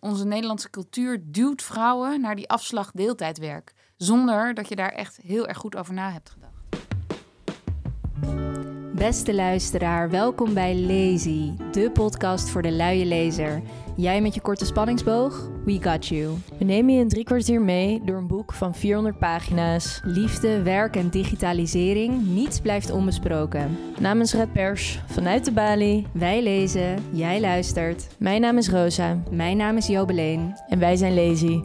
onze Nederlandse cultuur duwt vrouwen naar die afslag deeltijdwerk. Zonder dat je daar echt heel erg goed over na hebt gedacht. Beste luisteraar, welkom bij Lazy, de podcast voor de luie lezer. Jij met je korte spanningsboog? We got you. We nemen je een drie kwartier mee door een boek van 400 pagina's. Liefde, werk en digitalisering, niets blijft onbesproken. Namens Red Pers, vanuit de Bali. Wij lezen, jij luistert. Mijn naam is Rosa. Mijn naam is Jobeleen. En wij zijn Lazy.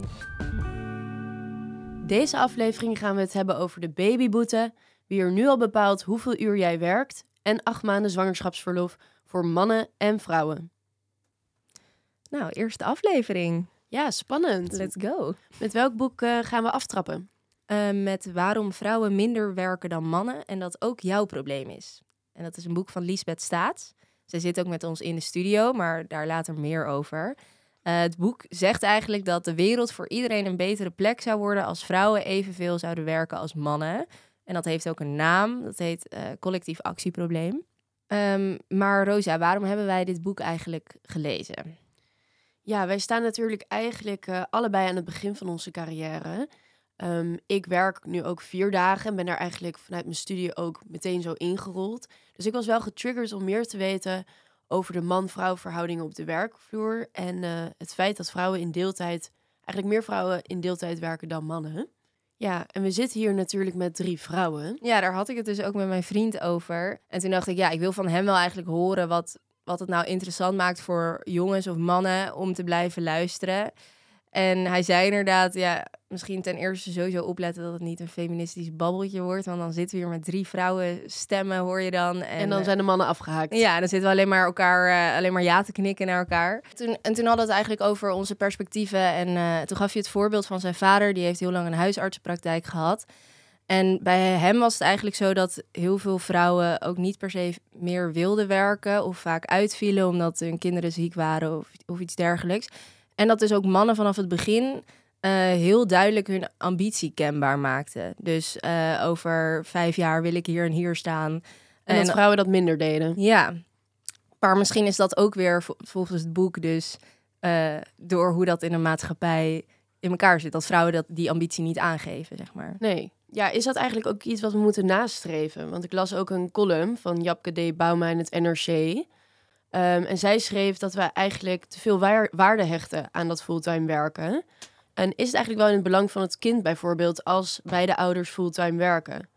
Deze aflevering gaan we het hebben over de babyboete, wie er nu al bepaalt hoeveel uur jij werkt en acht maanden zwangerschapsverlof voor mannen en vrouwen. Nou, eerste aflevering. Ja, spannend. Let's go. Met welk boek uh, gaan we aftrappen? Uh, met Waarom vrouwen minder werken dan mannen en dat ook jouw probleem is. En dat is een boek van Liesbeth Staats. Zij zit ook met ons in de studio, maar daar later meer over. Uh, het boek zegt eigenlijk dat de wereld voor iedereen een betere plek zou worden als vrouwen evenveel zouden werken als mannen. En dat heeft ook een naam, dat heet collectief actieprobleem. Um, maar Rosa, waarom hebben wij dit boek eigenlijk gelezen? Ja, wij staan natuurlijk eigenlijk uh, allebei aan het begin van onze carrière. Um, ik werk nu ook vier dagen en ben daar eigenlijk vanuit mijn studie ook meteen zo ingerold. Dus ik was wel getriggerd om meer te weten over de man-vrouw verhoudingen op de werkvloer. En uh, het feit dat vrouwen in deeltijd, eigenlijk meer vrouwen in deeltijd werken dan mannen. Ja, en we zitten hier natuurlijk met drie vrouwen. Ja, daar had ik het dus ook met mijn vriend over. En toen dacht ik, ja, ik wil van hem wel eigenlijk horen wat, wat het nou interessant maakt voor jongens of mannen om te blijven luisteren. En hij zei inderdaad, ja, misschien ten eerste sowieso opletten dat het niet een feministisch babbeltje wordt. Want dan zitten we hier met drie vrouwen stemmen, hoor je dan. En, en dan zijn de mannen afgehaakt. Ja, dan zitten we alleen maar elkaar, uh, alleen maar ja te knikken naar elkaar. Toen, en toen hadden we het eigenlijk over onze perspectieven. En uh, toen gaf je het voorbeeld van zijn vader, die heeft heel lang een huisartsenpraktijk gehad. En bij hem was het eigenlijk zo dat heel veel vrouwen ook niet per se meer wilden werken of vaak uitvielen omdat hun kinderen ziek waren of, of iets dergelijks. En dat dus ook mannen vanaf het begin uh, heel duidelijk hun ambitie kenbaar maakten. Dus uh, over vijf jaar wil ik hier en hier staan. En, en dat vrouwen dat minder deden. Ja, maar misschien is dat ook weer volgens het boek dus uh, door hoe dat in een maatschappij in elkaar zit. Dat vrouwen dat, die ambitie niet aangeven, zeg maar. Nee. Ja, is dat eigenlijk ook iets wat we moeten nastreven? Want ik las ook een column van Japke D. Bouma in het NRC. Um, en zij schreef dat we eigenlijk te veel waarde hechten aan dat fulltime werken. En is het eigenlijk wel in het belang van het kind bijvoorbeeld als beide ouders fulltime werken?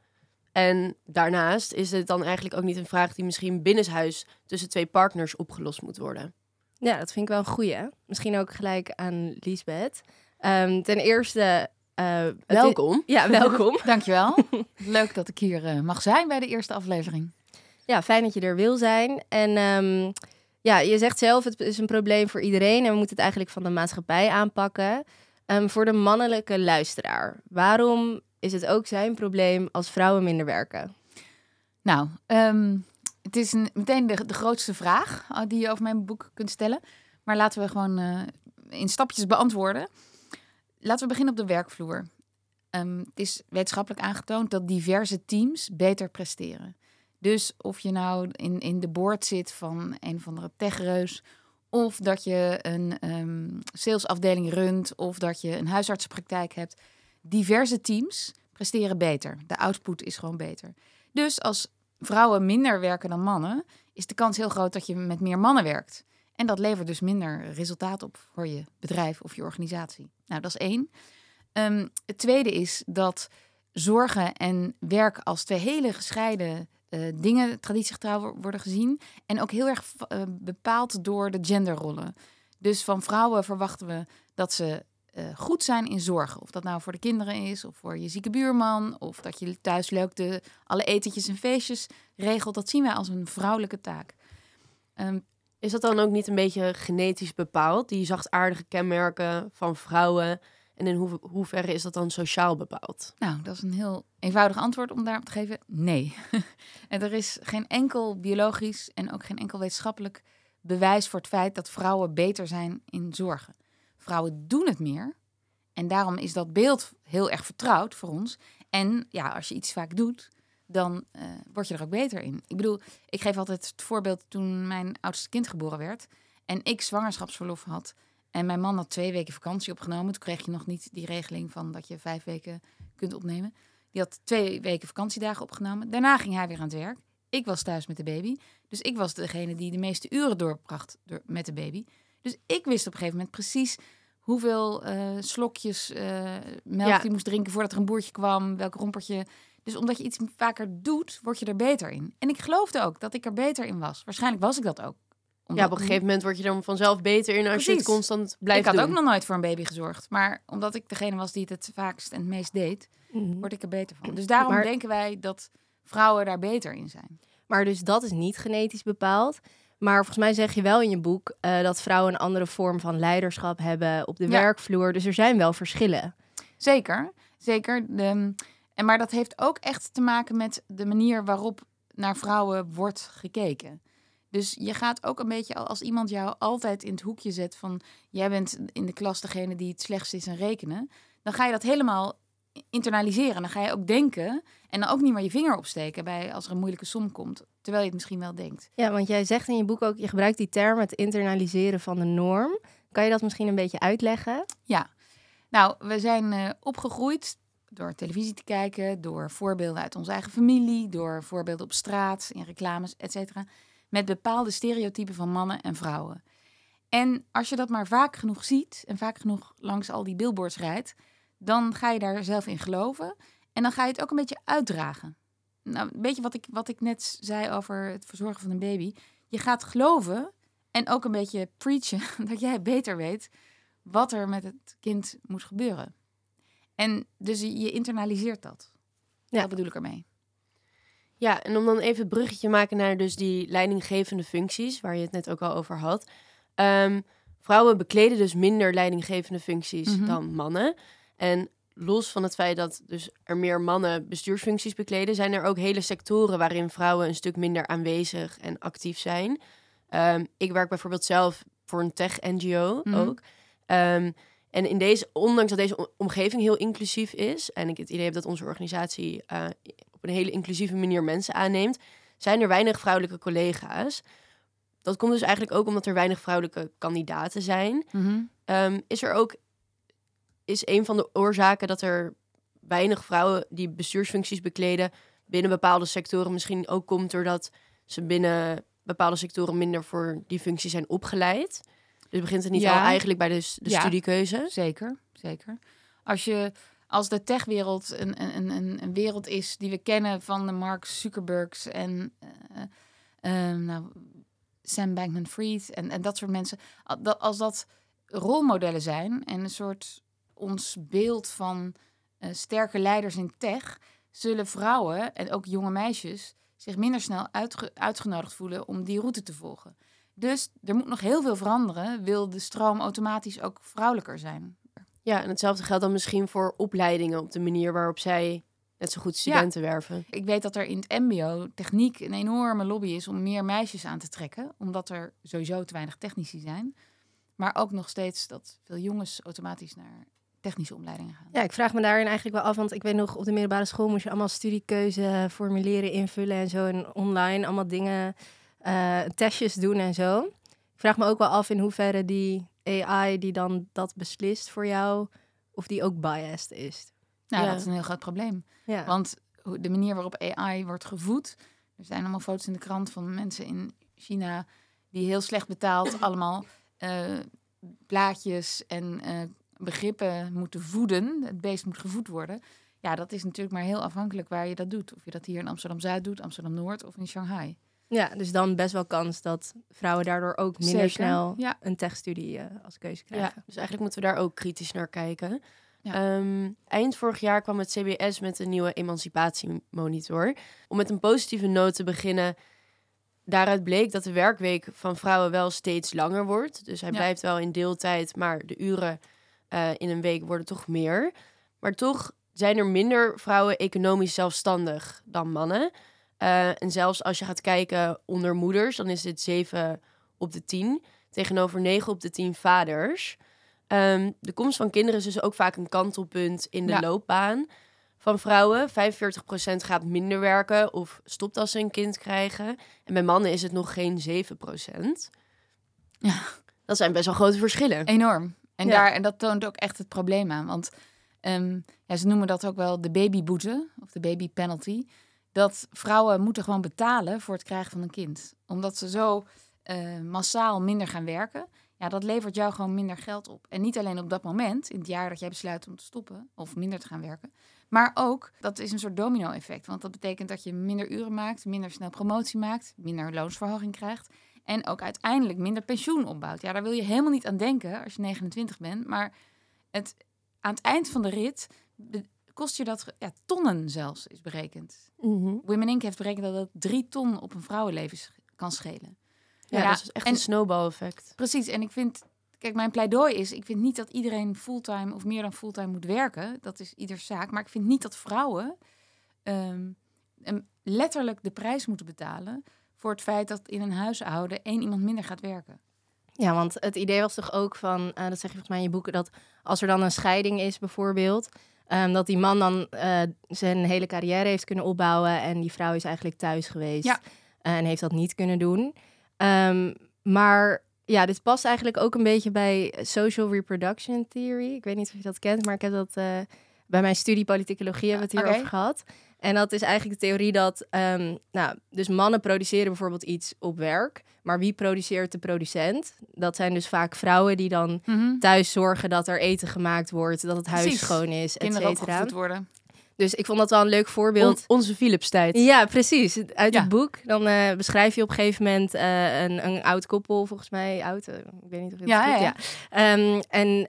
En daarnaast is het dan eigenlijk ook niet een vraag die misschien binnenshuis tussen twee partners opgelost moet worden. Ja, dat vind ik wel een goeie. Misschien ook gelijk aan Liesbeth. Um, ten eerste uh, welkom. Ja, welkom. Dankjewel. Leuk dat ik hier uh, mag zijn bij de eerste aflevering. Ja, fijn dat je er wil zijn. En um, ja, je zegt zelf, het is een probleem voor iedereen en we moeten het eigenlijk van de maatschappij aanpakken. Um, voor de mannelijke luisteraar, waarom is het ook zijn probleem als vrouwen minder werken? Nou, het is een, meteen de, de, grootste vraag uh, die je over mijn boek kunt stellen. Maar laten we gewoon uh, in stapjes beantwoorden. Laten we beginnen op de werkvloer. Um, het is wetenschappelijk aangetoond dat diverse teams beter presteren. Dus of je nou in, in de board zit van een of andere techreus, of dat je een um, salesafdeling runt, of dat je een huisartsenpraktijk hebt. Diverse teams presteren beter. De output is gewoon beter. Dus als vrouwen minder werken dan mannen, is de kans heel groot dat je met meer mannen werkt. En dat levert dus minder resultaat op voor je bedrijf of je organisatie. Nou, dat is één. Um, het tweede is dat zorgen en werk als twee hele gescheiden uh, dingen traditiegetrouw worden gezien. En ook heel erg uh, bepaald door de genderrollen. Dus van vrouwen verwachten we dat ze uh, goed zijn in zorgen. Of dat nou voor de kinderen is, of voor je zieke buurman, of dat je thuis leuk de, alle etentjes en feestjes regelt. Dat zien wij als een vrouwelijke taak. Um, is dat dan ook niet een beetje genetisch bepaald, die zachtaardige kenmerken van vrouwen? En in hoe, hoeverre is dat dan sociaal bepaald? Nou, dat is een heel eenvoudig antwoord om daarop te geven. Nee. en er is geen enkel biologisch en ook geen enkel wetenschappelijk bewijs voor het feit dat vrouwen beter zijn in zorgen. Vrouwen doen het meer. En daarom is dat beeld heel erg vertrouwd voor ons. En ja, als je iets vaak doet, dan uh, word je er ook beter in. Ik bedoel, ik geef altijd het voorbeeld toen mijn oudste kind geboren werd en ik zwangerschapsverlof had En mijn man had twee weken vakantie opgenomen. Toen kreeg je nog niet die regeling van dat je vijf weken kunt opnemen. Die had twee weken vakantiedagen opgenomen. Daarna ging hij weer aan het werk. Ik was thuis met de baby. Dus ik was degene die de meeste uren doorbracht door, met de baby. Dus ik wist op een gegeven moment precies hoeveel eh, slokjes eh, melk Ja. die moest drinken voordat er een boertje kwam, welk rompertje. Dus omdat je iets vaker doet, word je er beter in. En ik geloofde ook dat ik er beter in was. Waarschijnlijk was ik dat ook. Ja, Omdat- op een gegeven moment word je er vanzelf beter in als je het constant blijft ik had doen. ook nog nooit voor een baby gezorgd. Maar omdat ik degene was die het het vaakst en het meest deed, Mhm. word ik er beter van. Dus daarom Maar- denken wij dat vrouwen daar beter in zijn. Maar dus dat is niet genetisch bepaald. Maar volgens mij zeg je wel in je boek eh, dat vrouwen een andere vorm van leiderschap hebben op de Ja. werkvloer. Dus er zijn wel verschillen. Zeker, zeker. De, en maar dat heeft ook echt te maken met de manier waarop naar vrouwen wordt gekeken. Dus je gaat ook een beetje, al- als iemand jou altijd in het hoekje zet van jij bent in de klas degene die het slechtst is in rekenen, dan ga je dat helemaal internaliseren. Dan ga je ook denken en dan ook niet meer je vinger opsteken bij als er een moeilijke som komt, terwijl je het misschien wel denkt. Ja, want jij zegt in je boek ook, je gebruikt die term het internaliseren van de norm. Kan je dat misschien een beetje uitleggen? Ja, nou, we zijn eh, opgegroeid door televisie te kijken, door voorbeelden uit onze eigen familie, door voorbeelden op straat, in reclames, et cetera, met bepaalde stereotypen van mannen en vrouwen. En als je dat maar vaak genoeg ziet en vaak genoeg langs al die billboards rijdt, dan ga je daar zelf in geloven en dan ga je het ook een beetje uitdragen. Nou, een beetje wat ik, wat ik net zei over het verzorgen van een baby. Je gaat geloven en ook een beetje preachen dat jij beter weet wat er met het kind moet gebeuren. En dus je internaliseert dat. Ja. Dat bedoel ik ermee. Ja, en om dan even het bruggetje te maken naar dus die leidinggevende functies, waar je het net ook al over had. Ehm, vrouwen bekleden dus minder leidinggevende functies Mhm. dan mannen. En los van het feit dat dus er meer mannen bestuursfuncties bekleden, zijn er ook hele sectoren waarin vrouwen een stuk minder aanwezig en actief zijn. Ehm, ik werk bijvoorbeeld zelf voor een tech-NGO Mhm. ook. Ehm, en in deze, ondanks dat deze omgeving heel inclusief is, en ik het idee heb dat onze organisatie eh, op een hele inclusieve manier mensen aanneemt, zijn er weinig vrouwelijke collega's. Dat komt dus eigenlijk ook omdat er weinig vrouwelijke kandidaten zijn. Ehm, is er ook is een van de oorzaken dat er weinig vrouwen die bestuursfuncties bekleden binnen bepaalde sectoren misschien ook komt doordat ze binnen bepaalde sectoren minder voor die functie zijn opgeleid. Dus begint het niet Ja. al eigenlijk bij de, de Ja. studiekeuze? Zeker, zeker. Als, je, als de techwereld een, een, een, een wereld is die we kennen van de Mark Zuckerbergs en eh, eh, nou, Sam Bankman-Fried en, en dat soort mensen. Als dat rolmodellen zijn en een soort ons beeld van eh, sterke leiders in tech, zullen vrouwen en ook jonge meisjes zich minder snel uitge- uitgenodigd voelen om die route te volgen. Dus er moet nog heel veel veranderen, wil de stroom automatisch ook vrouwelijker zijn. Ja, en hetzelfde geldt dan misschien voor opleidingen op de manier waarop zij net zo goed studenten werven. Ik weet dat er in het MBO techniek een enorme lobby is om meer meisjes aan te trekken, omdat er sowieso te weinig technici zijn. Maar ook nog steeds dat veel jongens automatisch naar technische opleidingen gaan. Ja, ik vraag me daarin eigenlijk wel af, want ik weet nog, op de middelbare school moest je allemaal studiekeuzeformulieren invullen en zo. En online allemaal dingen, eh, testjes doen en zo. Ik vraag me ook wel af in hoeverre die AI die dan dat beslist voor jou, of die ook biased is. Nou, Ja. dat is een heel groot probleem. Ja. Want de manier waarop AI wordt gevoed. Er zijn allemaal foto's in de krant van mensen in China die heel slecht betaald allemaal eh, plaatjes en eh, begrippen moeten voeden. Het beest moet gevoed worden. Ja, dat is natuurlijk maar heel afhankelijk waar je dat doet. Of je dat hier in Amsterdam Zuid doet, Amsterdam Noord of in Shanghai. Ja, dus dan best wel kans dat vrouwen daardoor ook minder Zeker. snel Ja. een techstudie eh, als keuze Ja, krijgen. dus eigenlijk moeten we daar ook kritisch naar kijken. Ja. Ehm, eind vorig jaar kwam het CBS met een nieuwe emancipatiemonitor. Om met een positieve noot te beginnen. Daaruit bleek dat de werkweek van vrouwen wel steeds langer wordt. Dus hij blijft wel in deeltijd, maar de uren eh, in een week worden toch meer. Maar toch zijn er minder vrouwen economisch zelfstandig dan mannen. Eh, en zelfs als je gaat kijken onder moeders, dan is dit 7 op de 10 tegenover 9 op de 10 vaders. Ehm, de komst van kinderen is dus ook vaak een kantelpunt in de Ja. loopbaan van vrouwen. 45% gaat minder werken of stopt als ze een kind krijgen. En bij mannen is het nog geen 7%. Ja. Dat zijn best wel grote verschillen. Enorm. En, Ja. daar, en dat toont ook echt het probleem aan. Want ehm, ja, ze noemen dat ook wel de babyboete of de baby penalty. Dat vrouwen moeten gewoon betalen voor het krijgen van een kind. Omdat ze zo eh, massaal minder gaan werken. Ja, dat levert jou gewoon minder geld op. En niet alleen op dat moment, in het jaar dat jij besluit om te stoppen of minder te gaan werken. Maar ook, dat is een soort domino-effect. Want dat betekent dat je minder uren maakt, minder snel promotie maakt, minder loonsverhoging krijgt. En ook uiteindelijk minder pensioen opbouwt. Ja, daar wil je helemaal niet aan denken als je 29 bent. Maar het, aan het eind van de rit kost je dat ja, tonnen zelfs, is berekend. Mhm. Women Inc. heeft berekend dat dat drie ton op een vrouwenleven kan schelen. Ja, Ja, dat is echt en- een snowball-effect. Precies, en ik vind, kijk, mijn pleidooi is, ik vind niet dat iedereen fulltime of meer dan fulltime moet werken. Dat is ieders zaak. Maar ik vind niet dat vrouwen em, letterlijk de prijs moeten betalen voor het feit dat in een huishouden één iemand minder gaat werken. Ja, want het idee was toch ook van, eh, dat zeg je volgens mij in je boeken, dat als er dan een scheiding is bijvoorbeeld, ehm, dat die man dan eh, zijn hele carrière heeft kunnen opbouwen en die vrouw is eigenlijk thuis geweest Ja. en heeft dat niet kunnen doen. Ehm, maar ja, dit past eigenlijk ook een beetje bij social reproduction theory. Ik weet niet of je dat kent, maar ik heb dat eh, bij mijn studie politicologie hebben we het Oké. hierover gehad. En dat is eigenlijk de theorie dat, ehm, nou, dus mannen produceren bijvoorbeeld iets op werk, maar wie produceert de producent? Dat zijn dus vaak vrouwen die dan thuis zorgen dat er eten gemaakt wordt, dat het huis Precies. schoon is, et Kinderen opgevoed worden. Dus ik vond dat wel een leuk voorbeeld. On- onze Philips-tijd. Ja, precies. Uit Ja. het boek. Dan eh, beschrijf je op een gegeven moment eh, een, een oud koppel, volgens mij oud. eh, ik weet niet of het Ja, goed- ja, ja. Ehm, en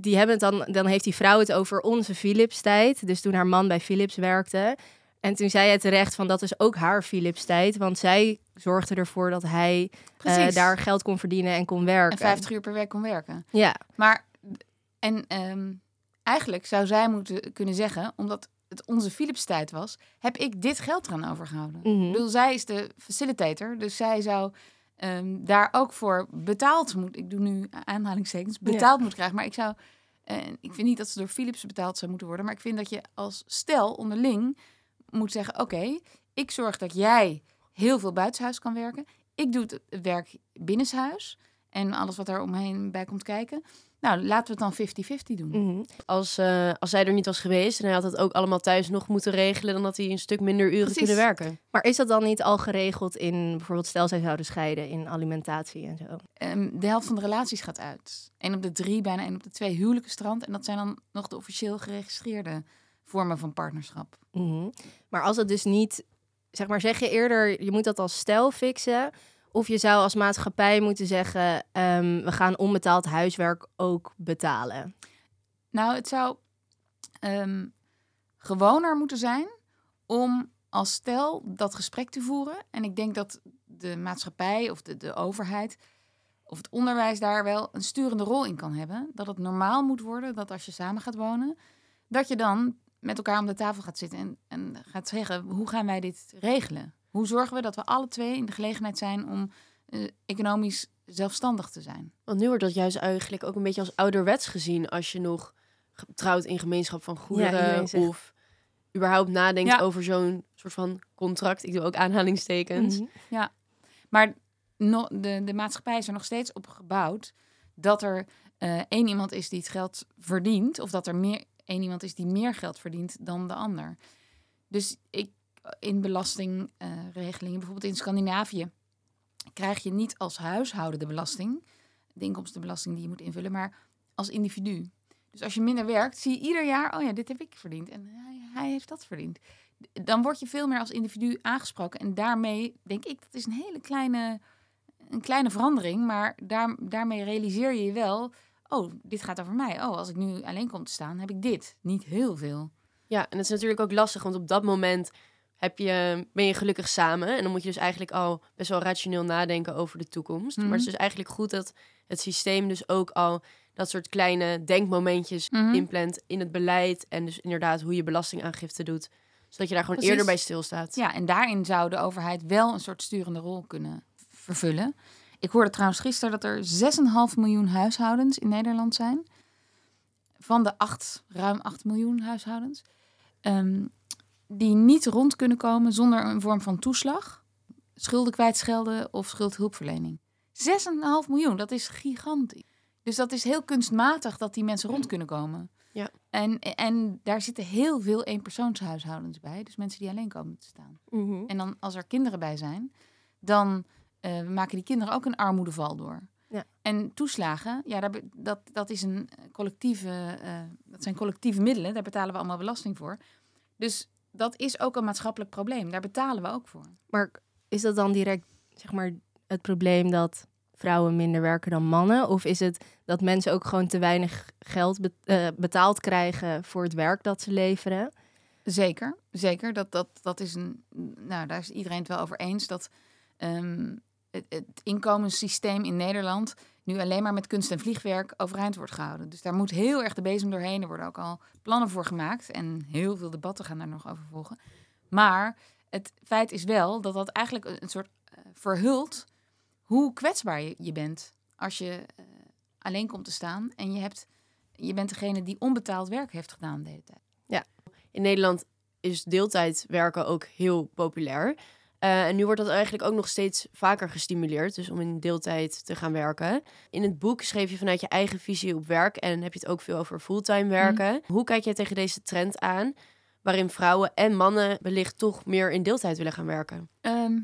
die hebben het dan, dan heeft die vrouw het over onze Philips-tijd. Dus toen haar man bij Philips werkte. En toen zei hij terecht van dat is ook haar Philips-tijd. Want zij zorgde ervoor dat hij daar geld kon verdienen en kon werken. En 50 uur per week kon werken. Ja, Maar, en ehm, eigenlijk zou zij moeten kunnen zeggen, omdat het onze Philips tijd was, heb ik dit geld eraan overgehouden. Ik bedoel, zij is de facilitator, dus zij zou ehm, daar ook voor betaald moeten, ik doe nu aanhalingstekens, betaald moeten krijgen. Maar ik zou, eh, ik vind niet dat ze door Philips betaald zou moeten worden, maar ik vind dat je als stel onderling moet zeggen, oké, ik zorg dat jij heel veel buitenshuis kan werken. Ik doe het werk binnenshuis en alles wat er omheen bij komt kijken. Nou, laten we het dan 50-50 doen. Mhm. Als, eh, als zij er niet was geweest en hij had het ook allemaal thuis nog moeten regelen, dan had hij een stuk minder uren Precies. kunnen werken. Maar is dat dan niet al geregeld in bijvoorbeeld stel zij zouden scheiden in alimentatie en zo? Ehm, de helft van de relaties gaat uit. Eén op de drie, bijna één op de twee huwelijken strand. En dat zijn dan nog de officieel geregistreerde vormen van partnerschap. Mhm. Maar als het dus niet, zeg maar, zeg je eerder, je moet dat als stijl fixen. Of je zou als maatschappij moeten zeggen, ehm, we gaan onbetaald huiswerk ook betalen. Nou, het zou ehm, gewoner moeten zijn om als stel dat gesprek te voeren. En ik denk dat de maatschappij of de, de overheid of het onderwijs daar wel een sturende rol in kan hebben. Dat het normaal moet worden dat als je samen gaat wonen, dat je dan met elkaar om de tafel gaat zitten en, en gaat zeggen, hoe gaan wij dit regelen? Hoe zorgen we dat we alle twee in de gelegenheid zijn om eh, economisch zelfstandig te zijn? Want nu wordt dat juist eigenlijk ook een beetje als ouderwets gezien als je nog trouwt in gemeenschap van goederen of überhaupt nadenkt Ja. over zo'n soort van contract. Ik doe ook aanhalingstekens. Mhm. Maar no, de, de maatschappij is er nog steeds op gebouwd dat er eh, één iemand is die het geld verdient, of dat er meer één iemand is die meer geld verdient dan de ander. Dus ik in belastingregelingen, bijvoorbeeld in Scandinavië, krijg je niet als huishouden de belasting, de inkomstenbelasting die je moet invullen, maar als individu. Dus als je minder werkt, zie je ieder jaar, oh ja, dit heb ik verdiend en hij, hij heeft dat verdiend. Dan word je veel meer als individu aangesproken en daarmee denk ik, dat is een hele kleine, een kleine verandering, maar daar, daarmee realiseer je je wel, oh, dit gaat over mij. Oh, als ik nu alleen kom te staan, heb ik dit. Niet heel veel. Ja, en het is natuurlijk ook lastig, want op dat moment heb je, ben je gelukkig samen. En dan moet je dus eigenlijk al best wel rationeel nadenken over de toekomst. Mhm. Maar het is dus eigenlijk goed dat het systeem dus ook al dat soort kleine denkmomentjes Mhm. inplant in het beleid. En dus inderdaad hoe je belastingaangifte doet. Zodat je daar gewoon Precies. eerder bij stilstaat. Ja, en daarin zou de overheid wel een soort sturende rol kunnen vervullen. Ik hoorde trouwens gisteren dat er 6,5 miljoen huishoudens in Nederland zijn. Van de 8, ruim 8 miljoen huishoudens. ehm, die niet rond kunnen komen zonder een vorm van toeslag, schulden kwijtschelden of schuldhulpverlening. 6,5 miljoen, dat is gigantisch. Dus dat is heel kunstmatig dat die mensen rond kunnen komen. Ja. En, en daar zitten heel veel eenpersoonshuishoudens bij. Dus mensen die alleen komen te staan. Mhm. En dan als er kinderen bij zijn, dan eh, maken die kinderen ook een armoedeval door. Ja. En toeslagen, ja, be- dat, dat, is een collectieve, eh, dat zijn collectieve middelen. Daar betalen we allemaal belasting voor. Dus dat is ook een maatschappelijk probleem. Daar betalen we ook voor. Maar is dat dan direct zeg maar, het probleem dat vrouwen minder werken dan mannen? Of is het dat mensen ook gewoon te weinig geld be- eh, betaald krijgen voor het werk dat ze leveren? Zeker, zeker. Dat, dat, dat is een, nou, daar is iedereen het wel over eens. Dat ehm, het, het inkomenssysteem in Nederland nu alleen maar met kunst en vliegwerk overeind wordt gehouden. Dus daar moet heel erg de bezem doorheen. Er worden ook al plannen voor gemaakt. En heel veel debatten gaan daar nog over volgen. Maar het feit is wel dat dat eigenlijk een, soort eh, verhult hoe kwetsbaar je, bent. Als je eh, alleen komt te staan en je, hebt, je bent degene die onbetaald werk heeft gedaan de hele tijd. In Nederland is deeltijd werken ook heel populair. Eh, en nu wordt dat eigenlijk ook nog steeds vaker gestimuleerd, dus om in deeltijd te gaan werken. In het boek schreef je vanuit je eigen visie op werk en heb je het ook veel over fulltime werken. Hoe kijk jij tegen deze trend aan, waarin vrouwen en mannen wellicht toch meer in deeltijd willen gaan werken? Ehm,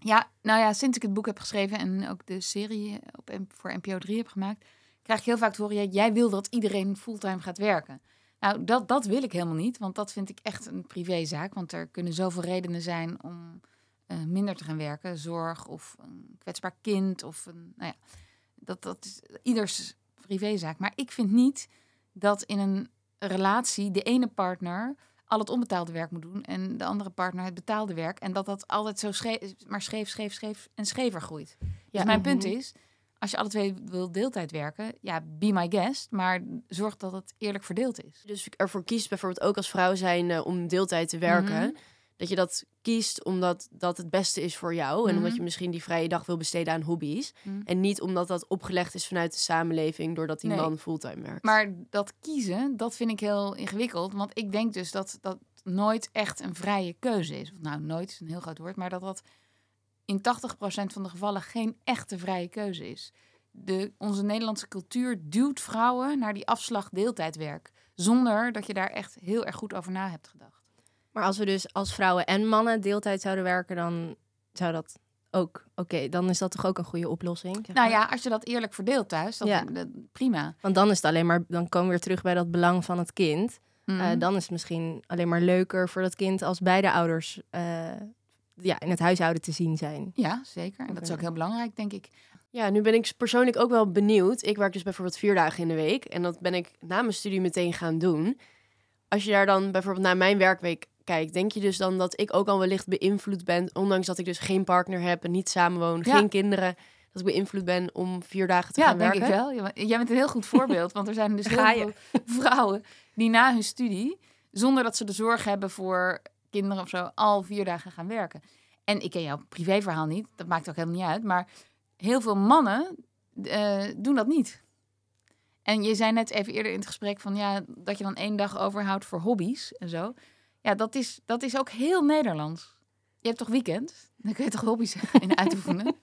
ja, nou ja, sinds ik het boek heb geschreven en ook de serie op, voor NPO 3 heb gemaakt, krijg ik heel vaak te horen, jij wil dat iedereen fulltime gaat werken. Nou, dat, dat wil ik helemaal niet, want dat vind ik echt een privézaak. Want er kunnen zoveel redenen zijn om eh, minder te gaan werken. Zorg of een kwetsbaar kind of een, nou ja, dat, dat is ieders privézaak. Maar ik vind niet dat in een relatie de ene partner al het onbetaalde werk moet doen en de andere partner het betaalde werk. En dat dat altijd zo scheef, maar scheef, scheef, scheef en schever groeit. Dus mijn punt Mhm. is, als je alle twee wil deeltijd werken, ja, be my guest, maar zorg dat het eerlijk verdeeld is. Dus ervoor kiest bijvoorbeeld ook als vrouw zijn eh, om deeltijd te werken. Mhm. Dat je dat kiest omdat dat het beste is voor jou. En omdat Mhm. je misschien die vrije dag wil besteden aan hobby's. Mhm. En niet omdat dat opgelegd is vanuit de samenleving doordat die Nee. man fulltime werkt. Maar dat kiezen, dat vind ik heel ingewikkeld. Want ik denk dus dat dat nooit echt een vrije keuze is. Of Nou, nooit is een heel groot woord, maar dat dat in 80% van de gevallen geen echte vrije keuze is. De, onze Nederlandse cultuur duwt vrouwen naar die afslag deeltijdwerk. Zonder dat je daar echt heel erg goed over na hebt gedacht. Maar als we dus als vrouwen en mannen deeltijd zouden werken, dan zou dat ook oké. dan is dat toch ook een goede oplossing. zeg Nou ja, als je dat eerlijk verdeelt thuis, dan Ja. prima. Want dan is het alleen maar, dan komen we weer terug bij dat belang van het kind. Mhm. Eh, dan is het misschien alleen maar leuker voor dat kind als beide ouders eh, ja, in het huishouden te zien zijn. Ja, zeker. En dat is ook heel belangrijk, denk ik. Ja, nu ben ik persoonlijk ook wel benieuwd. Ik werk dus bijvoorbeeld vier dagen in de week. En dat ben ik na mijn studie meteen gaan doen. Als je daar dan bijvoorbeeld naar mijn werkweek kijkt, denk je dus dan dat ik ook al wellicht beïnvloed ben, ondanks dat ik dus geen partner heb en niet samenwoon, Ja. geen kinderen, dat ik beïnvloed ben om vier dagen te Ja, gaan denk werken? ik wel. Ja, Jij bent een heel goed voorbeeld, want er zijn dus heel veel vrouwen die na hun studie, zonder dat ze de zorg hebben voor kinderen of zo, al vier dagen gaan werken. En ik ken jouw privéverhaal niet, dat maakt ook helemaal niet uit, maar heel veel mannen eh, doen dat niet. En je zei net even eerder in het gesprek van ja, dat je dan één dag overhoudt voor hobby's en zo. Ja, dat is, dat is ook heel Nederlands. Je hebt toch weekend? Dan kun je toch hobby's in uitoefenen?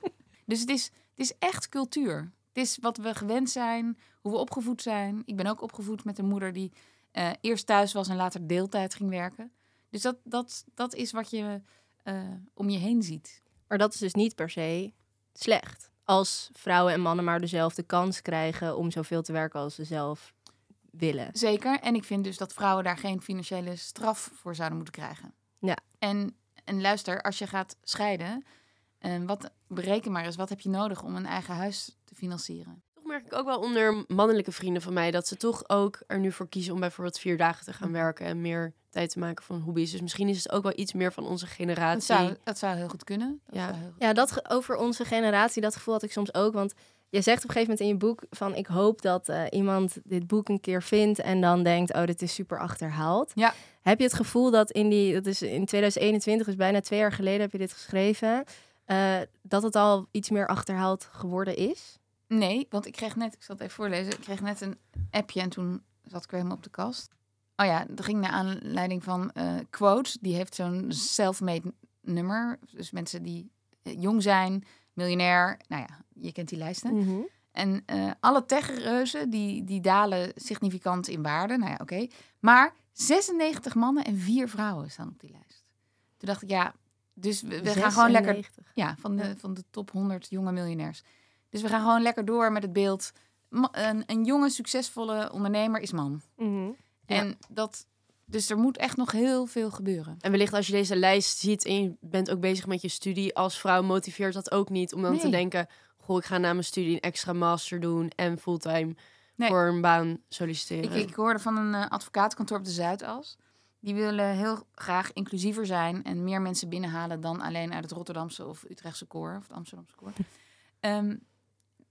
Dus het is, het is echt cultuur. Het is wat we gewend zijn, hoe we opgevoed zijn. Ik ben ook opgevoed met een moeder die eh, eerst thuis was en later deeltijd ging werken. Dus dat, dat, dat is wat je eh, om je heen ziet. Maar dat is dus niet per se slecht. Als vrouwen en mannen maar dezelfde kans krijgen om zoveel te werken als ze zelf willen. Zeker. En ik vind dus dat vrouwen daar geen financiële straf voor zouden moeten krijgen. Ja. En, en luister, als je gaat scheiden, eh, wat, bereken maar eens, wat heb je nodig om een eigen huis te financieren? Merk ik ook wel onder mannelijke vrienden van mij dat ze toch ook er nu voor kiezen om bijvoorbeeld vier dagen te gaan werken en meer tijd te maken van hobby's. Dus misschien is het ook wel iets meer van onze Dat generatie. zou, dat zou heel goed kunnen. Dat Ja. zou heel goed- Ja, dat ge- over onze generatie, dat gevoel had ik soms ook. Want je zegt op een gegeven moment in je boek van ik hoop dat eh, iemand dit boek een keer vindt en dan denkt, oh, dit is super achterhaald. Ja. Heb je het gevoel dat in die, dat is in 2021, dus bijna twee jaar geleden heb je dit geschreven, eh, dat het al iets meer achterhaald geworden is? Nee, want ik kreeg net, ik zal het even voorlezen, ik kreeg net een appje en toen zat ik weer helemaal op de kast. Oh ja, dat ging naar aanleiding van eh Quote. Die heeft zo'n self-made nummer. Dus mensen die eh, jong zijn, miljonair. Nou ja, je kent die lijsten. Mhm. En eh, alle techreuzen die, die dalen significant in waarde. Nou ja, oké. Maar 96 mannen en vier vrouwen staan op die lijst. Toen dacht ik, ja, dus we, we gaan gewoon lekker 96. ja, van de, van de top 100 jonge miljonairs. Dus we gaan gewoon lekker door met het beeld. Een, een jonge, succesvolle ondernemer is man. Mhm. En dat, dus er moet echt nog heel veel gebeuren. En wellicht als je deze lijst ziet en je bent ook bezig met je studie als vrouw, motiveert dat ook niet om dan te denken, goh, ik ga na mijn studie een extra master doen en fulltime Nee. voor een baan solliciteren. Ik, ik hoorde van een uh, advocatenkantoor op de Zuidas. Die willen heel graag inclusiever zijn en meer mensen binnenhalen dan alleen uit het Rotterdamse of Utrechtse koor of het Amsterdamse koor. Ehm,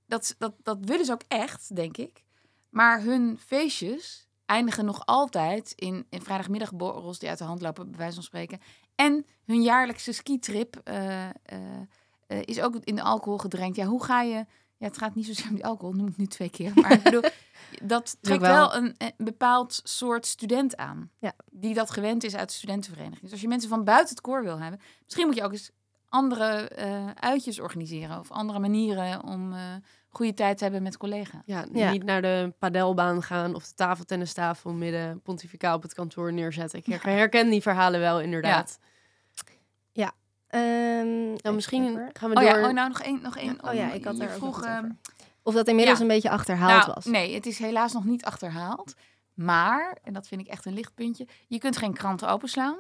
dat, dat, dat willen ze ook echt, denk ik. Maar hun feestjes eindigen nog altijd in, in vrijdagmiddagborrels die uit de hand lopen, bij wijze van spreken. En hun jaarlijkse skitrip eh, eh, eh, is ook in de alcohol gedrenkt. Ja, hoe ga je... Ja, het gaat niet zozeer om die alcohol, noem ik nu twee keer. Maar ik bedoel, dat trekt wel- wel een, een bepaald soort student aan. Ja. Die dat gewend is uit de studentenvereniging. Dus als je mensen van buiten het koor wil hebben... misschien moet je ook eens andere eh, uitjes organiseren. Of andere manieren om eh goede tijd te hebben met collega's. Ja, Ja. niet naar de padelbaan gaan of de tafeltennistafel midden pontificaal op het kantoor neerzetten. Ik her- herken die verhalen wel inderdaad. Ehm, Nou, even misschien gaan we Oh door. ja, oh, nou nog één. Nog één Oh ja, ik had er nog vroeg, over. ehm, Of dat inmiddels Ja. een beetje achterhaald nou, was. Nee, het is helaas nog niet achterhaald. Maar, en dat vind ik echt een lichtpuntje, je kunt geen kranten openslaan.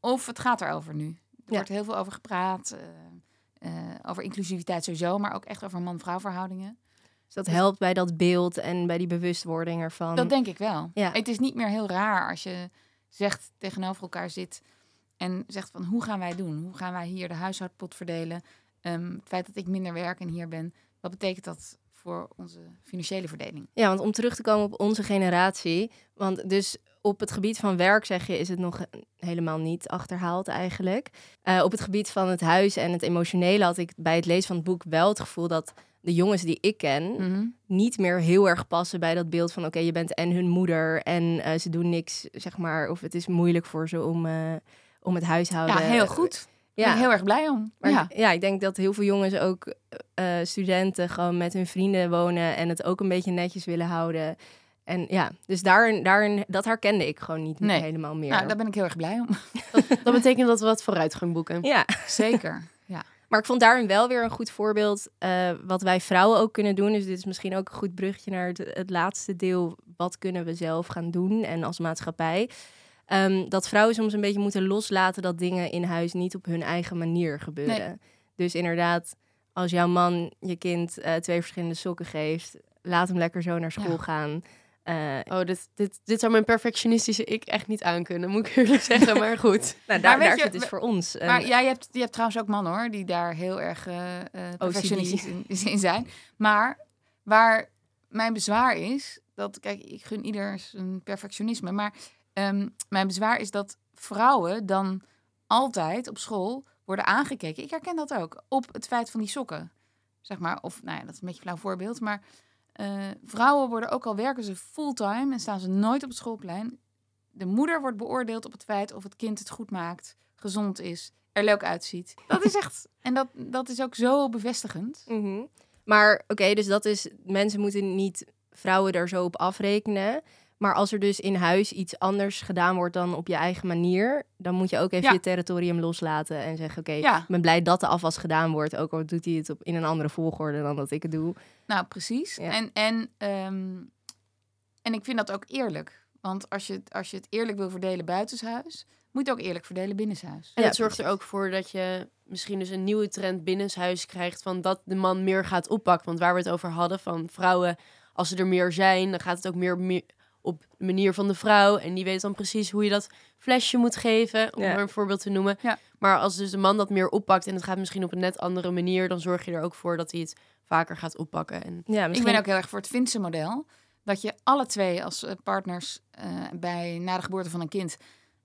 Of het gaat erover nu. Er Ja. wordt heel veel over gepraat. eh, eh, over inclusiviteit sowieso, maar ook echt over man-vrouw verhoudingen. Dus dat helpt bij dat beeld en bij die bewustwording ervan. Dat denk ik wel. Ja. Het is niet meer heel raar als je zegt tegenover elkaar zit en zegt van hoe gaan wij doen? Hoe gaan wij hier de huishoudpot verdelen? Ehm, het feit dat ik minder werk en hier ben, wat betekent dat voor onze financiële verdeling? Ja, want om terug te komen op onze generatie. Want dus op het gebied van werk, zeg je, is het nog helemaal niet achterhaald eigenlijk. Eh, op het gebied van het huis en het emotionele had ik bij het lezen van het boek wel het gevoel dat de jongens die ik ken Mhm. niet meer heel erg passen bij dat beeld van oké, je bent en hun moeder en eh, ze doen niks, zeg maar, of het is moeilijk voor ze om, eh, om het huishouden. Ja, heel goed. Daar ben Ja, ik heel erg blij om. maar ja. ja. ik denk dat heel veel jongens ook studenten gewoon met hun vrienden wonen en het ook een beetje netjes willen houden. En ja, dus daarin, daarin dat herkende ik gewoon niet Nee. helemaal meer. Nou, daar ben ik heel erg blij om. Dat betekent dat we wat vooruitgang boeken. Ja, Zeker. Ja. maar ik vond daarin wel weer een goed voorbeeld eh, wat wij vrouwen ook kunnen doen. Dus dit is misschien ook een goed bruggetje naar het, het laatste deel. Wat kunnen we zelf gaan doen en als maatschappij? Ehm, dat vrouwen soms een beetje moeten loslaten dat dingen in huis niet op hun eigen manier gebeuren. Dus inderdaad, als jouw man je kind eh, twee verschillende sokken geeft, laat hem lekker zo naar school Ja. gaan. Eh, Oh, dit, dit, dit zou mijn perfectionistische ik echt niet aankunnen, moet ik eerlijk zeggen. Maar goed. nou, daar, weet daar je, zit het we- voor ons. Maar ja, je hebt, je hebt trouwens ook mannen hoor, die daar heel erg eh eh, perfectionistisch in, in zijn. Maar waar mijn bezwaar is, dat, kijk, ik gun ieder zijn perfectionisme, maar ehm, mijn bezwaar is dat vrouwen dan altijd op school worden aangekeken. Ik herken dat ook, op het feit van die sokken. Zeg maar, of nou ja, dat is een beetje een flauw voorbeeld, maar eh, vrouwen worden ook al werken ze fulltime en staan ze nooit op het schoolplein. De moeder wordt beoordeeld op het feit of het kind het goed maakt, gezond is, er leuk uitziet. Dat is echt, en dat, dat is ook zo bevestigend. Mhm. Maar oké, dus dat is, mensen moeten niet vrouwen daar zo op afrekenen. Maar als er dus in huis iets anders gedaan wordt dan op je eigen manier, dan moet je ook even Ja. je territorium loslaten en zeggen: Oké, Ja. ik ben blij dat de afwas gedaan wordt. Ook al doet hij het op, in een andere volgorde dan dat ik het doe. Nou, precies. Ja. En, en, ehm, en ik vind dat ook eerlijk. Want als je, het- als je het eerlijk wil verdelen buitenshuis, moet je het ook eerlijk verdelen binnenshuis. En Ja, het zorgt er ook voor dat je misschien dus een nieuwe trend binnenshuis krijgt van dat de man meer gaat oppakken. Want waar we het over hadden van vrouwen, als ze er meer zijn, dan gaat het ook meer, meer op de manier van de vrouw. En die weet dan precies hoe je dat flesje moet geven, om Ja. maar een voorbeeld te noemen. Ja. Maar als dus de man dat meer oppakt en het gaat misschien op een net andere manier, dan zorg je er ook voor dat hij het vaker gaat oppakken. En Ja, Ik ben ook heel erg voor het Finse model. Dat je alle twee als eh, partners eh, bij na de geboorte van een kind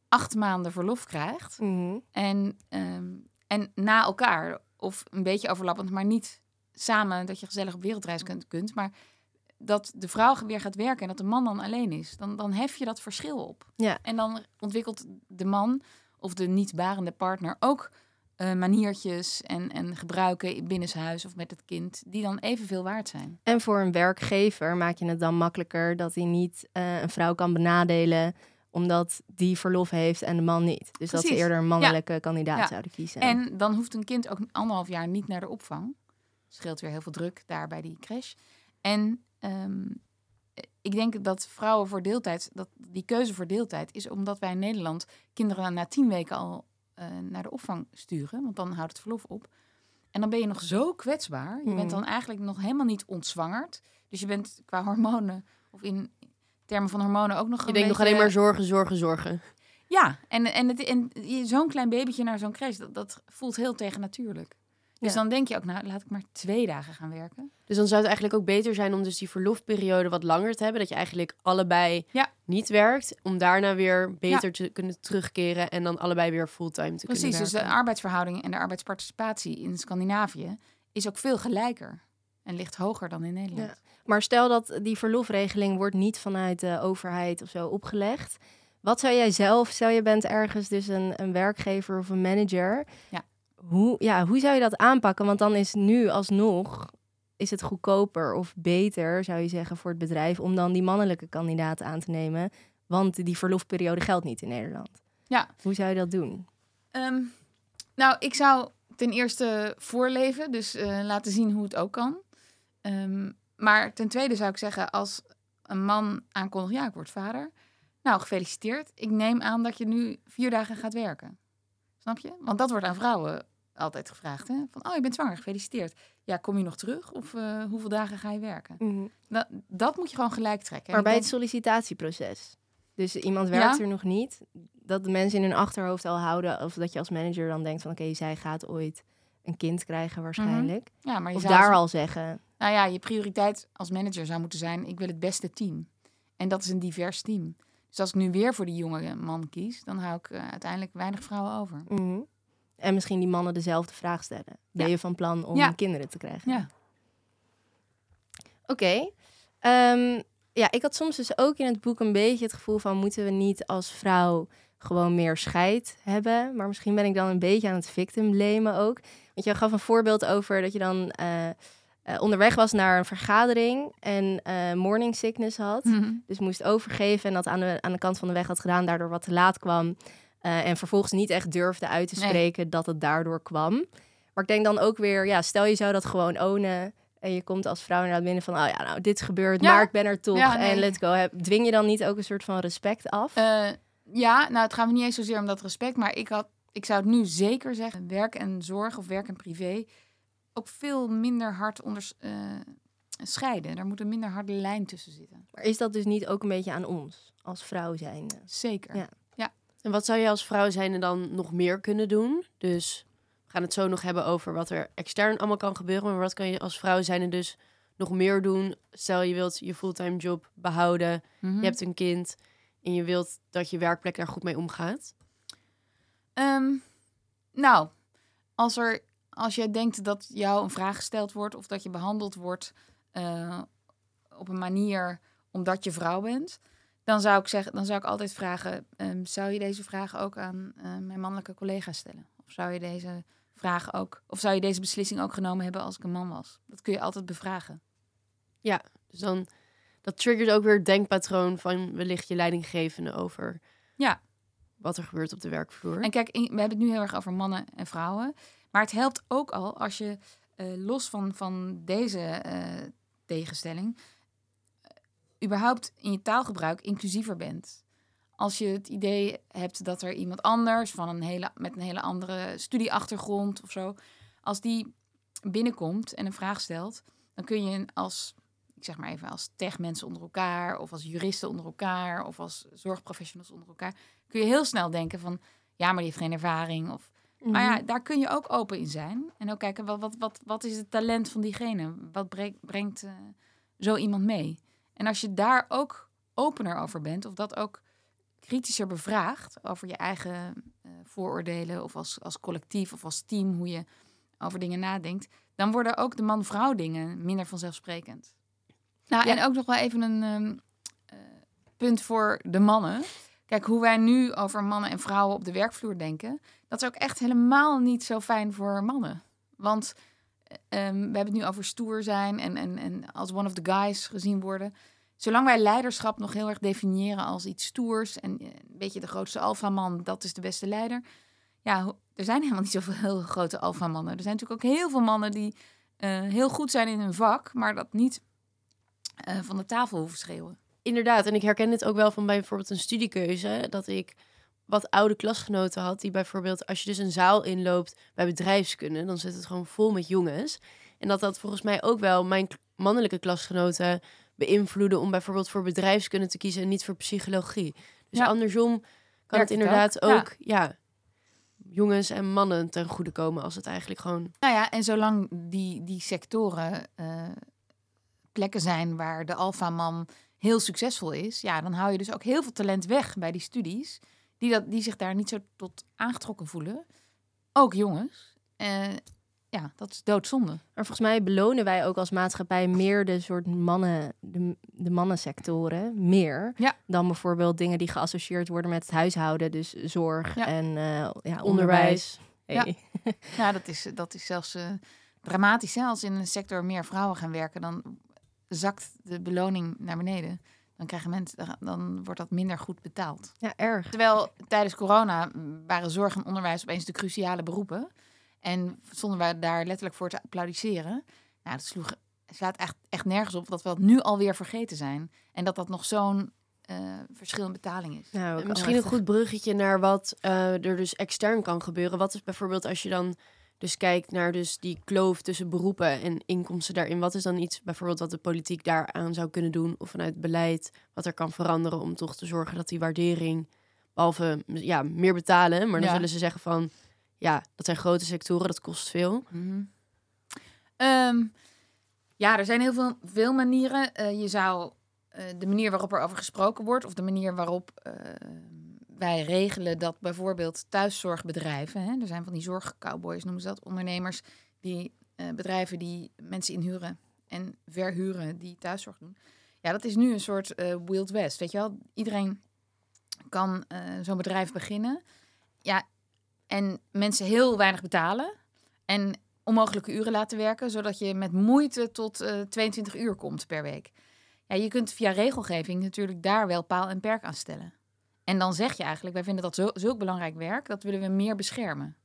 acht maanden verlof krijgt. Mhm. En, ehm, en na elkaar, of een beetje overlappend, maar niet samen dat je gezellig op wereldreis kunt, kunt. Maar dat de vrouw weer gaat werken en dat de man dan alleen is. Dan, dan hef je dat verschil op. Ja. En dan ontwikkelt de man of de niet barende partner ook eh, maniertjes en, en gebruiken binnenshuis of met het kind, die dan evenveel waard zijn. En voor een werkgever maak je het dan makkelijker dat hij niet eh, een vrouw kan benadelen omdat die verlof heeft en de man niet. Dus dat ze eerder een mannelijke kandidaat Ja. zouden kiezen. En dan hoeft een kind ook anderhalf jaar niet naar de opvang. Scheelt weer heel veel druk daar bij die crash. En ehm, ik denk dat vrouwen voor deeltijd, dat die keuze voor deeltijd is omdat wij in Nederland kinderen na tien weken al eh, naar de opvang sturen. Want dan houdt het verlof op. En dan ben je nog zo kwetsbaar. Je bent Mhm. dan eigenlijk nog helemaal niet ontzwangerd. Dus je bent qua hormonen, of in termen van hormonen ook nog Je een denkt nog alleen maar zorgen, zorgen, zorgen. ja, en, en, het, en zo'n klein babytje naar zo'n crash, dat, dat voelt heel tegennatuurlijk. Dus Ja. dan denk je ook, nou, laat ik maar twee dagen gaan werken. Dus dan zou het eigenlijk ook beter zijn om dus die verlofperiode wat langer te hebben. Dat je eigenlijk allebei Ja. niet werkt. Om daarna weer beter te kunnen terugkeren en dan allebei weer fulltime te Precies, kunnen dus werken. de arbeidsverhouding en de arbeidsparticipatie in Scandinavië is ook veel gelijker. En ligt hoger dan in Nederland. Maar stel dat die verlofregeling wordt niet vanuit de overheid of zo opgelegd. Wat zou jij zelf, stel je bent ergens dus een, een werkgever of een manager. Ja. Hoe, ja, hoe zou je dat aanpakken? Want dan is nu alsnog, is het goedkoper of beter, zou je zeggen, voor het bedrijf om dan die mannelijke kandidaat aan te nemen. Want die verlofperiode geldt niet in Nederland. Ja. Hoe zou je dat doen? Ehm, nou, ik zou ten eerste voorleven, dus eh, laten zien hoe het ook kan. Ehm, maar ten tweede zou ik zeggen, als een man aankondigt, ja, ik word vader. Nou, gefeliciteerd. Ik neem aan dat je nu vier dagen gaat werken. Snap je? Want dat wordt aan vrouwen altijd gevraagd. Hè? Van, oh, je bent zwanger, gefeliciteerd. Ja, kom je nog terug? Of eh, hoeveel dagen ga je werken? Dat, dat moet je gewoon gelijk trekken. En Maar bij het sollicitatieproces. Dus iemand werkt Ja. er nog niet. Dat de mensen in hun achterhoofd al houden. Of dat je als manager dan denkt van oké, zij gaat ooit een kind krijgen waarschijnlijk. ja, maar je Of zou daar als- al zeggen. Nou ja, je prioriteit als manager zou moeten zijn: ik wil het beste team. En dat is een divers team. Dus als ik nu weer voor die jonge man kies, dan hou ik eh, uiteindelijk weinig vrouwen over. Mhm. En misschien die mannen dezelfde vraag stellen. Ben Ja. je van plan om Ja. kinderen te krijgen? Ja. Oké. Ehm, ja, ik had soms dus ook in het boek een beetje het gevoel van... moeten we niet als vrouw gewoon meer scheid hebben? Maar misschien ben ik dan een beetje aan het victim blamen ook. Want je gaf een voorbeeld over dat je dan eh, eh, onderweg was naar een vergadering... en eh, morning sickness had. Dus moest overgeven en dat aan de, aan de kant van de weg had gedaan, daardoor wat te laat kwam. Eh, en vervolgens niet echt durfde uit te Nee. spreken dat het daardoor kwam. Maar ik denk dan ook weer, ja, stel je zou dat gewoon ownen. En je komt als vrouw inderdaad binnen van, oh ja, nou, dit is gebeurd, Ja. maar ik ben er toch. Ja, nee. En let's go. Heb- Dwing je dan niet ook een soort van respect af? Eh, ja, nou, het gaat me niet eens zozeer om dat respect, maar ik, had, ik zou het nu zeker zeggen: werk en zorg of werk en privé ook veel minder hard onder, eh, scheiden. Er moet een minder harde lijn tussen zitten. maar is dat dus niet ook een beetje aan ons als vrouw zijnde? Zeker. Ja. En wat zou je als vrouw zijn dan nog meer kunnen doen? Dus we gaan het zo nog hebben over wat er extern allemaal kan gebeuren. Maar wat kan je als vrouw zijn dus nog meer doen? Stel je wilt je fulltime job behouden. Mhm. Je hebt een kind. En je wilt dat je werkplek daar goed mee omgaat. Ehm, nou, als, er, als jij denkt dat jou een vraag gesteld wordt of dat je behandeld wordt eh, op een manier omdat je vrouw bent, dan zou ik zeggen, dan zou ik altijd vragen: ehm, zou je deze vraag ook aan eh, mijn mannelijke collega's stellen? Of zou je deze vraag ook, of zou je deze beslissing ook genomen hebben als ik een man was? Dat kun je altijd bevragen. Dus dan, dat triggert ook weer het denkpatroon van wellicht je leidinggevende over Ja. wat er gebeurt op de werkvloer. En kijk, in- we hebben het nu heel erg over mannen en vrouwen. Maar het helpt ook al als je eh, los van, van deze eh, tegenstelling... überhaupt in je taalgebruik inclusiever bent. Als je het idee hebt dat er iemand anders... Van een hele, met een hele andere studieachtergrond of zo... als die binnenkomt en een vraag stelt... dan kun je als, ik zeg maar even, als techmensen onder elkaar... of als juristen onder elkaar... of als zorgprofessionals onder elkaar... kun je heel snel denken van... ja, maar die heeft geen ervaring. Of, Maar ja, daar kun je ook open in zijn. En ook kijken, wat, wat, wat, wat is het talent van diegene? Wat brengt, brengt eh, zo iemand mee? En als je daar ook opener over bent... of dat ook kritischer bevraagt... over je eigen eh, vooroordelen... of als, als collectief of als team... hoe je over dingen nadenkt... dan worden ook de man-vrouw dingen minder vanzelfsprekend. Nou, Ja. en ook nog wel even een ehm, eh, punt voor de mannen. Kijk, hoe wij nu over mannen en vrouwen op de werkvloer denken, dat is ook echt helemaal niet zo fijn voor mannen. Want eh, ehm, we hebben het nu over stoer zijn en, en, en als one of the guys gezien worden. Zolang wij leiderschap nog heel erg definiëren als iets stoers en eh, een beetje de grootste alfaman, dat is de beste leider. Ja, er zijn helemaal niet zoveel heel grote alfamannen. Er zijn natuurlijk ook heel veel mannen die eh, heel goed zijn in hun vak, maar dat niet eh, van de tafel hoeven schreeuwen. Inderdaad, en ik herken dit ook wel van bij bijvoorbeeld een studiekeuze. Dat ik wat oude klasgenoten had die bijvoorbeeld, als je dus een zaal inloopt bij bedrijfskunde, dan zit het gewoon vol met jongens. En dat dat volgens mij ook wel mijn mannelijke klasgenoten beïnvloeden om bijvoorbeeld voor bedrijfskunde te kiezen en niet voor psychologie. Dus Ja. andersom kan Werkt het inderdaad ook? Ja. ook, ja. jongens en mannen ten goede komen als het eigenlijk gewoon Nou ja, en zolang die, die sectoren eh, plekken zijn waar de alfaman heel succesvol is, ja, dan hou je dus ook heel veel talent weg bij die studies, die, dat, die zich daar niet zo tot aangetrokken voelen. Ook jongens. Eh, ja, dat is doodzonde. Maar volgens mij belonen wij ook als maatschappij meer de soort mannen, de, de mannensectoren, meer Ja. dan bijvoorbeeld dingen die geassocieerd worden met het huishouden, dus zorg Ja. en eh, ja, onderwijs. onderwijs. Hey. Ja, dat is, dat is zelfs eh, dramatisch. Hè? Als in een sector meer vrouwen gaan werken, dan zakt de beloning naar beneden. Dan, krijgen mensen, dan wordt dat minder goed betaald. ja, erg. Terwijl tijdens corona waren zorg en onderwijs opeens de cruciale beroepen. En stonden wij daar letterlijk voor te applaudisseren. Nou, dat sloeg, slaat echt, echt nergens op dat we dat nu alweer vergeten zijn. En dat dat nog zo'n eh, verschil in betaling is. Nou, Misschien een goed bruggetje naar wat eh, er dus extern kan gebeuren. Wat is bijvoorbeeld als je dan dus kijkt naar dus die kloof tussen beroepen en inkomsten daarin. Wat is dan iets bijvoorbeeld wat de politiek daaraan zou kunnen doen? Of vanuit beleid wat er kan veranderen om toch te zorgen dat die waardering, behalve ja, meer betalen. Maar dan Ja. zullen ze zeggen van, ja, dat zijn grote sectoren, dat kost veel. Mhm. Ehm, ja, er zijn heel veel, veel manieren. Eh, je zou eh, de manier waarop er over gesproken wordt, of de manier waarop eh, wij regelen dat bijvoorbeeld thuiszorgbedrijven, hè, er zijn van die zorgcowboys noemen ze dat, ondernemers die eh, bedrijven die mensen inhuren en verhuren die thuiszorg doen. Ja, dat is nu een soort eh, Wild West, weet je wel. Iedereen kan eh, zo'n bedrijf beginnen. Ja, en mensen heel weinig betalen. En onmogelijke uren laten werken, zodat je met moeite tot eh 22 uur komt per week. Ja, je kunt via regelgeving natuurlijk daar wel paal en perk aan stellen. En dan zeg je eigenlijk, wij vinden dat zo, zulk belangrijk werk, dat willen we meer beschermen.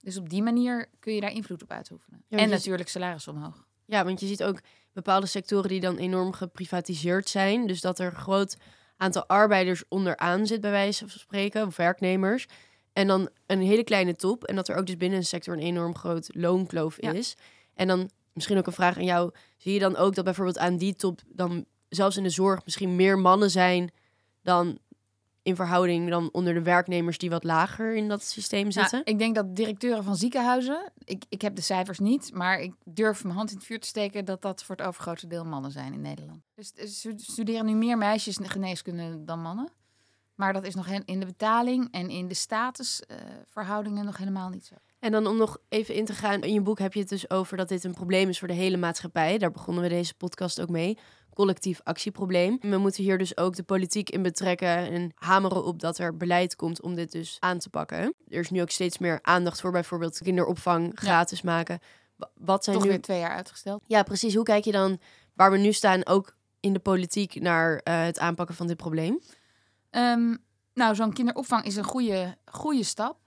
Dus op die manier kun je daar invloed op uitoefenen. Ja, en natuurlijk salaris omhoog. Ja, want je ziet ook bepaalde sectoren die dan enorm geprivatiseerd zijn. Dus dat er een groot aantal arbeiders onderaan zit, bij wijze van spreken, of werknemers. En dan een hele kleine top. En dat er ook dus binnen een sector een enorm groot loonkloof Ja. is. En dan misschien ook een vraag aan jou. Zie je dan ook dat bijvoorbeeld aan die top dan zelfs in de zorg misschien meer mannen zijn dan in verhouding dan onder de werknemers die wat lager in dat systeem Nou, zitten? ik denk dat directeuren van ziekenhuizen, ik, ik heb de cijfers niet, maar ik durf mijn hand in het vuur te steken dat dat voor het overgrote deel mannen zijn in Nederland. Dus stu- studeren nu meer meisjes geneeskunde dan mannen. Maar dat is nog in de betaling en in de statusverhoudingen nog helemaal niet zo. En dan om nog even in te gaan, in je boek heb je het dus over dat dit een probleem is voor de hele maatschappij. Daar begonnen we deze podcast ook mee. Collectief actieprobleem. We moeten hier dus ook de politiek in betrekken en hameren op dat er beleid komt om dit dus aan te pakken. Er is nu ook steeds meer aandacht voor bijvoorbeeld kinderopvang gratis maken. Wa- Wat zijn Toch nu... weer twee jaar uitgesteld. Ja, precies. Hoe kijk je dan waar we nu staan, ook in de politiek, naar eh, het aanpakken van dit probleem? Ehm, nou, zo'n kinderopvang is een goede, goede stap.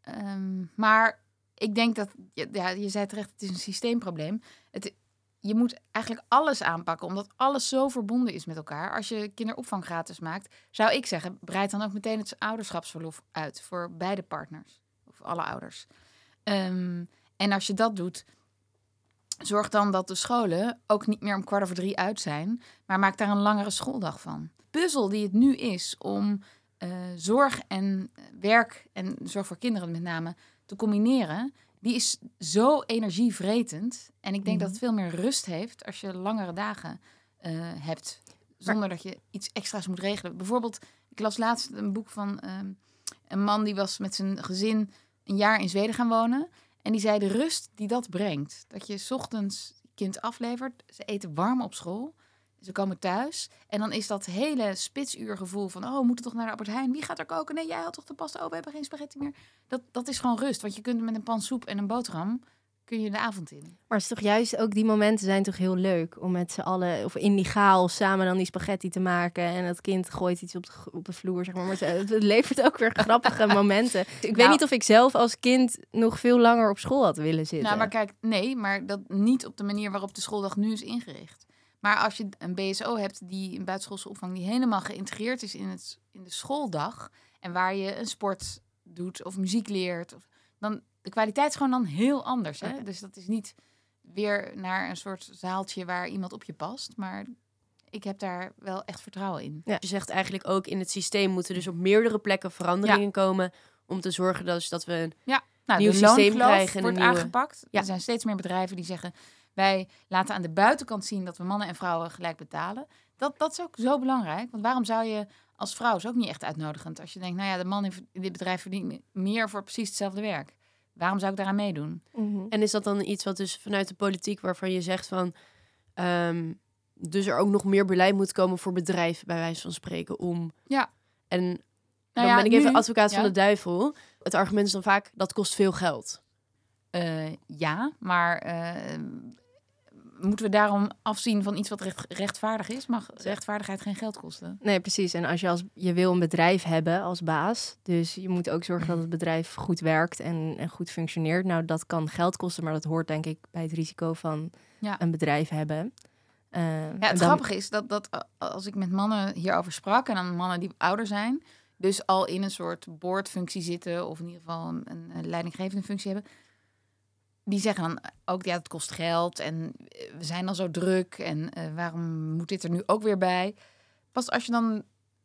Ehm, maar ik denk dat, ja, je zei terecht, het is een systeemprobleem. Het, je moet eigenlijk alles aanpakken, omdat alles zo verbonden is met elkaar. Als je kinderopvang gratis maakt, zou ik zeggen, breid dan ook meteen het ouderschapsverlof uit voor beide partners. Of alle ouders. Ehm, en als je dat doet, zorg dan dat de scholen ook niet meer om kwart over drie uit zijn, maar maak daar een langere schooldag van. Puzzel die het nu is om eh, zorg en werk en zorg voor kinderen met name te combineren, die is zo energievretend. En ik denk dat het veel meer rust heeft als je langere dagen eh, hebt, zonder dat je iets extra's moet regelen. Bijvoorbeeld, ik las laatst een boek van ehm, een man die was met zijn gezin een jaar in Zweden gaan wonen. En die zei de rust die dat brengt. Dat je 's ochtends kind aflevert, ze eten warm op school. Ze komen thuis en dan is dat hele spitsuurgevoel van... oh, we moeten toch naar de Albert Heijn? Wie gaat er koken? Nee, jij had toch de pasta? Oh, we hebben geen spaghetti meer. Dat, dat is gewoon rust, want je kunt met een pan soep en een boterham... kun je de avond in. Maar het is toch juist ook die momenten zijn toch heel leuk om met z'n allen of in die chaos samen dan die spaghetti te maken en dat kind gooit iets op de, op de vloer zeg maar. maar het, het levert ook weer grappige momenten. Ik weet Nou- niet of ik zelf als kind nog veel langer op school had willen zitten. Nou, maar kijk, nee, maar dat niet op de manier waarop de schooldag nu is ingericht. Maar als je een BSO hebt, die een buitenschoolse opvang, die helemaal geïntegreerd is in, het, in de schooldag. En waar je een sport doet of muziek leert. Of, dan, de kwaliteit is gewoon dan heel anders. Hè? Dus dat is niet weer naar een soort zaaltje waar iemand op je past. Maar ik heb daar wel echt vertrouwen in. Je zegt eigenlijk ook in het systeem moeten dus op meerdere plekken veranderingen komen om te zorgen dat, dus dat we een Nou, Nieuw systeem krijgen en wordt nieuwe- aangepakt. Ja. Er zijn steeds meer bedrijven die zeggen... wij laten aan de buitenkant zien dat we mannen en vrouwen gelijk betalen. Dat, dat is ook zo belangrijk. Want waarom zou je als vrouw, is ook niet echt uitnodigend... als je denkt, nou ja, de man in dit bedrijf verdient meer voor precies hetzelfde werk. Waarom zou ik daaraan meedoen? Mhm. En is dat dan iets wat dus vanuit de politiek waarvan je zegt van ehm, dus er ook nog meer beleid moet komen voor bedrijven bij wijze van spreken om Ja. en Nou dan ja, ben ik even nu- advocaat van de duivel. Het argument is dan vaak dat kost veel geld. Eh, ja, maar eh, moeten we daarom afzien van iets wat recht, rechtvaardig is? Mag rechtvaardigheid geen geld kosten? Nee, precies. En als je als je wil een bedrijf hebben als baas, dus je moet ook zorgen dat het bedrijf goed werkt en, en goed functioneert. Nou, dat kan geld kosten, maar dat hoort denk ik bij het risico van Ja. een bedrijf hebben. Eh, Ja, het dan- grappige is dat, dat a- als ik met mannen hierover sprak, en dan mannen die ouder zijn, dus al in een soort boordfunctie zitten, of in ieder geval een leidinggevende functie hebben, die zeggen dan ook, ja, het kost geld en eh, we zijn al zo druk en eh, waarom moet dit er nu ook weer bij? Pas als je dan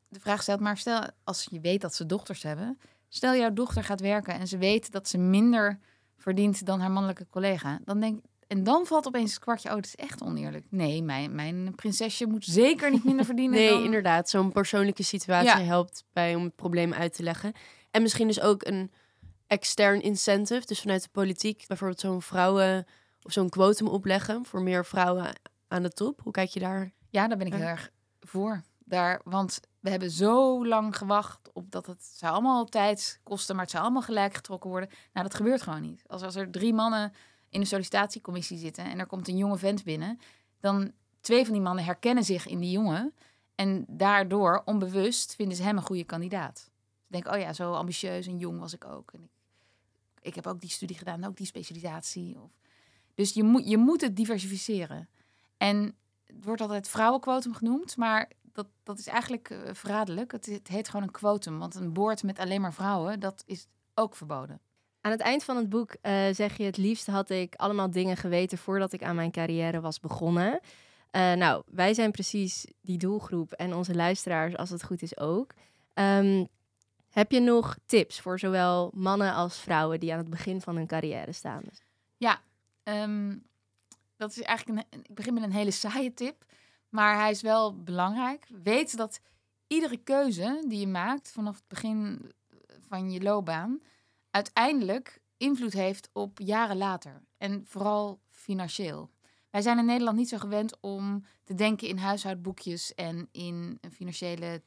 de vraag stelt, maar stel als je weet dat ze dochters hebben, stel jouw dochter gaat werken en ze weet dat ze minder verdient dan haar mannelijke collega, dan denk en dan valt opeens het kwartje, oh, het is echt oneerlijk. Nee, mijn, mijn prinsesje moet zeker niet minder verdienen Nee, dan... inderdaad. Zo'n persoonlijke situatie Ja. helpt bij om het probleem uit te leggen. En misschien dus ook een extern incentive, dus vanuit de politiek, bijvoorbeeld zo'n vrouwen of zo'n quotum opleggen voor meer vrouwen aan de top. Hoe kijk je daar? Ja, daar ben ik heel erg voor. Daar, want we hebben zo lang gewacht op dat het zou allemaal op tijd kosten, maar het zou allemaal gelijk getrokken worden. Nou, dat gebeurt gewoon niet. Als, als er drie mannen in een sollicitatiecommissie zitten en er komt een jonge vent binnen, dan twee van die mannen herkennen zich in die jongen en daardoor onbewust vinden ze hem een goede kandidaat. Ze denken, oh ja, zo ambitieus en jong was ik ook. En ik, ik heb ook die studie gedaan, ook die specialisatie. Of... Dus je moet, je moet het diversificeren. En het wordt altijd vrouwenquotum genoemd, maar dat, dat is eigenlijk eh, verraderlijk. Het, het heet gewoon een quotum, want een boord met alleen maar vrouwen, dat is ook verboden. Aan het eind van het boek eh, zeg je het liefst had ik allemaal dingen geweten voordat ik aan mijn carrière was begonnen. Eh, nou, wij zijn precies die doelgroep en onze luisteraars, als het goed is ook. Ehm, heb je nog tips voor zowel mannen als vrouwen die aan het begin van hun carrière staan? Ehm, dat is eigenlijk een, ik begin met een hele saaie tip, maar hij is wel belangrijk. Weet dat iedere keuze die je maakt vanaf het begin van je loopbaan uiteindelijk invloed heeft op jaren later en vooral financieel. Wij zijn in Nederland niet zo gewend om te denken in huishoudboekjes en in een financiële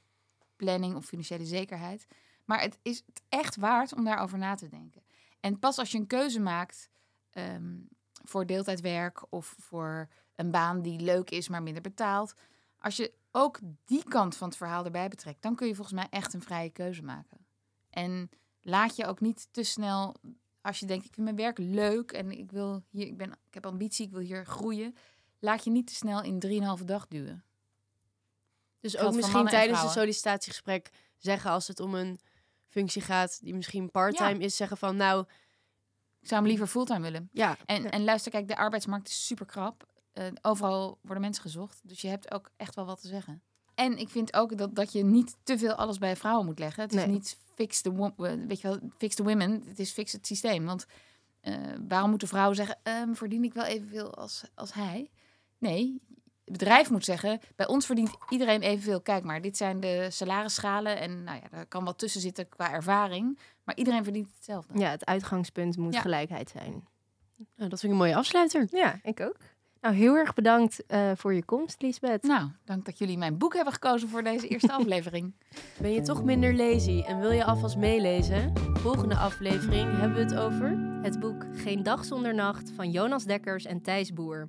planning of financiële zekerheid. Maar het is het echt waard om daarover na te denken. En pas als je een keuze maakt ehm, voor deeltijdwerk of voor een baan die leuk is, maar minder betaalt. Als je ook die kant van het verhaal erbij betrekt, dan kun je volgens mij echt een vrije keuze maken. En laat je ook niet te snel, als je denkt, ik vind mijn werk leuk en ik wil hier, ik, ben, ik heb ambitie, ik wil hier groeien. Laat je niet te snel in drieënvalve dag duwen. Dus ook misschien tijdens een sollicitatiegesprek zeggen als het om een functie gaat die misschien parttime is, zeggen van nou Ik zou hem liever fulltime willen. ja, En, en luister, kijk, de arbeidsmarkt is super krap. Eh, overal worden mensen gezocht. Dus je hebt ook echt wel wat te zeggen. En ik vind ook dat, dat je niet te veel alles bij vrouwen moet leggen. Het is niet fix the, eh, weet je wel, fix the women. Het is fix het systeem. Want eh, waarom moeten vrouwen zeggen, ehm, verdien ik wel evenveel als, als hij? Nee, het bedrijf moet zeggen, bij ons verdient iedereen evenveel. Kijk maar, dit zijn de salarisschalen. En nou ja, daar kan wat tussen zitten qua ervaring. Maar iedereen verdient hetzelfde. Ja, het uitgangspunt moet Ja. gelijkheid zijn. nou, dat vind ik een mooie afsluiter. Ja, ik ook. Nou, heel erg bedankt eh, voor je komst, Lisbeth. Nou, dank dat jullie mijn boek hebben gekozen voor deze eerste aflevering. Ben je toch minder lazy en wil je alvast meelezen? Volgende aflevering hebben we het over... Het boek Geen dag zonder nacht van Jonas Dekkers en Thijs Boer.